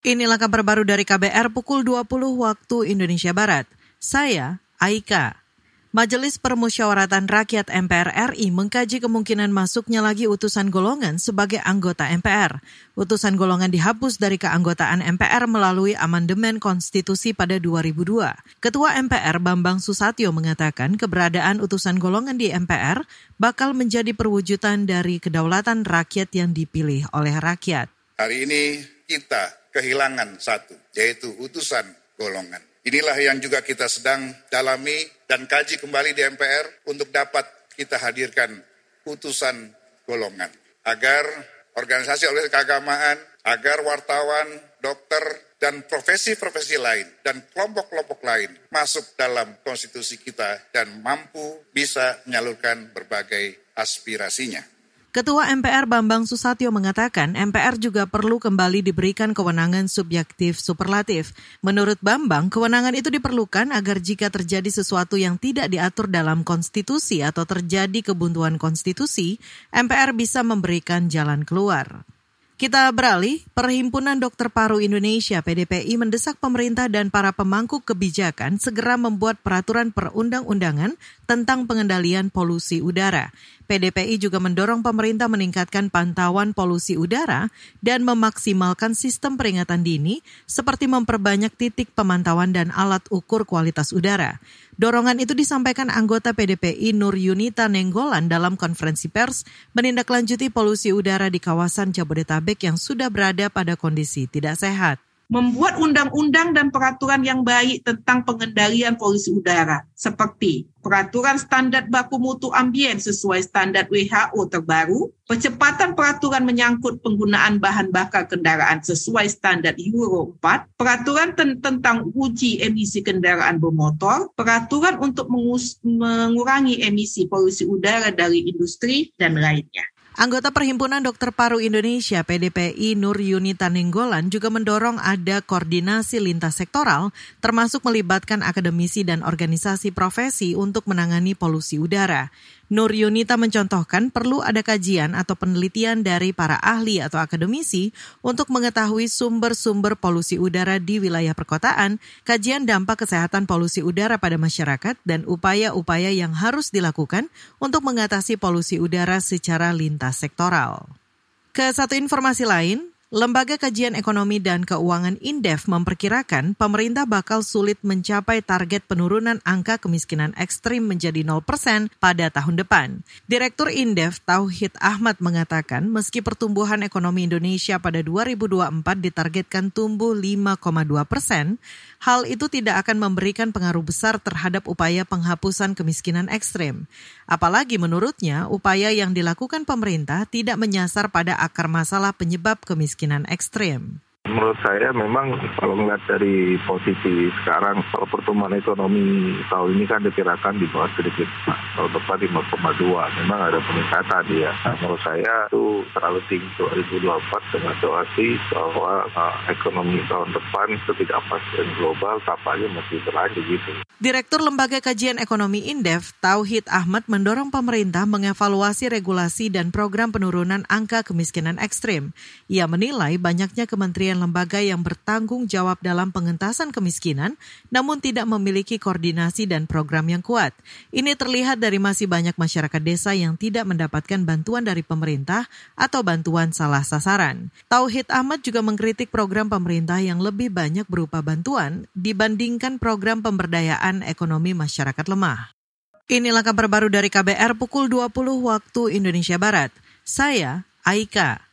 Inilah kabar baru dari KBR pukul 20 waktu Indonesia Barat. Saya Aika. Majelis Permusyawaratan Rakyat MPR RI mengkaji kemungkinan masuknya lagi utusan golongan sebagai anggota MPR. Utusan golongan dihapus dari keanggotaan MPR melalui amandemen konstitusi pada 2002. Ketua MPR Bambang Susatyo mengatakan keberadaan utusan golongan di MPR bakal menjadi perwujudan dari kedaulatan rakyat yang dipilih oleh rakyat. Hari ini kita kehilangan satu, yaitu utusan golongan. Inilah yang juga kita sedang dalami dan kaji kembali di MPR untuk dapat kita hadirkan utusan golongan. Agar organisasi organisasi keagamaan, agar wartawan, dokter, dan profesi-profesi lain dan kelompok-kelompok lain masuk dalam konstitusi kita dan mampu bisa menyalurkan berbagai aspirasinya. Ketua MPR Bambang Susatyo mengatakan MPR juga perlu kembali diberikan kewenangan subjektif superlatif. Menurut Bambang, kewenangan itu diperlukan agar jika terjadi sesuatu yang tidak diatur dalam konstitusi atau terjadi kebuntuan konstitusi, MPR bisa memberikan jalan keluar. Kita beralih, Perhimpunan Dokter Paru Indonesia PDPI mendesak pemerintah dan para pemangku kebijakan segera membuat peraturan perundang-undangan tentang pengendalian polusi udara. PDPI juga mendorong pemerintah meningkatkan pantauan polusi udara dan memaksimalkan sistem peringatan dini seperti memperbanyak titik pemantauan dan alat ukur kualitas udara. Dorongan itu disampaikan anggota PDPI Nur Yunita Nenggolan dalam konferensi pers menindaklanjuti polusi udara di kawasan Jabodetabek yang sudah berada pada kondisi tidak sehat membuat undang-undang dan peraturan yang baik tentang pengendalian polusi udara, seperti peraturan standar baku mutu ambien sesuai standar WHO terbaru, percepatan peraturan menyangkut penggunaan bahan bakar kendaraan sesuai standar Euro 4, peraturan tentang uji emisi kendaraan bermotor, peraturan untuk mengurangi emisi polusi udara dari industri, dan lainnya. Anggota Perhimpunan Dokter Paru Indonesia PDPI Nur Yunita Nenggolan juga mendorong ada koordinasi lintas sektoral termasuk melibatkan akademisi dan organisasi profesi untuk menangani polusi udara. Nur Yunita mencontohkan perlu ada kajian atau penelitian dari para ahli atau akademisi untuk mengetahui sumber-sumber polusi udara di wilayah perkotaan, kajian dampak kesehatan polusi udara pada masyarakat, dan upaya-upaya yang harus dilakukan untuk mengatasi polusi udara secara lintas sektoral. Ke satu informasi lain, Lembaga Kajian Ekonomi dan Keuangan Indef memperkirakan pemerintah bakal sulit mencapai target penurunan angka kemiskinan ekstrim menjadi 0% pada tahun depan. Direktur Indef Tauhid Ahmad mengatakan meski pertumbuhan ekonomi Indonesia pada 2024 ditargetkan tumbuh 5,2 persen, hal itu tidak akan memberikan pengaruh besar terhadap upaya penghapusan kemiskinan ekstrim. Apalagi menurutnya, upaya yang dilakukan pemerintah tidak menyasar pada akar masalah penyebab kemiskinan ekstrim. Menurut saya memang kalau melihat dari posisi sekarang kalau pertumbuhan ekonomi tahun ini kan diperkirakan di bawah sedikit tahun depan 5,2 memang ada peningkatan ya. Nah, menurut saya itu terlalu tinggi 2024 dengan situasi bahwa uh, ekonomi tahun depan ketidakpastian global tampaknya masih berlanjut gitu. Direktur Lembaga Kajian Ekonomi Indef, Tauhid Ahmad mendorong pemerintah mengevaluasi regulasi dan program penurunan angka kemiskinan ekstrim. Ia menilai banyaknya kementerian lembaga yang bertanggung jawab dalam pengentasan kemiskinan, namun tidak memiliki koordinasi dan program yang kuat. Ini terlihat dari masih banyak masyarakat desa yang tidak mendapatkan bantuan dari pemerintah atau bantuan salah sasaran. Tauhid Ahmad juga mengkritik program pemerintah yang lebih banyak berupa bantuan dibandingkan program pemberdayaan ekonomi masyarakat lemah. Inilah kabar baru dari KBR pukul 20 waktu Indonesia Barat. Saya Aika.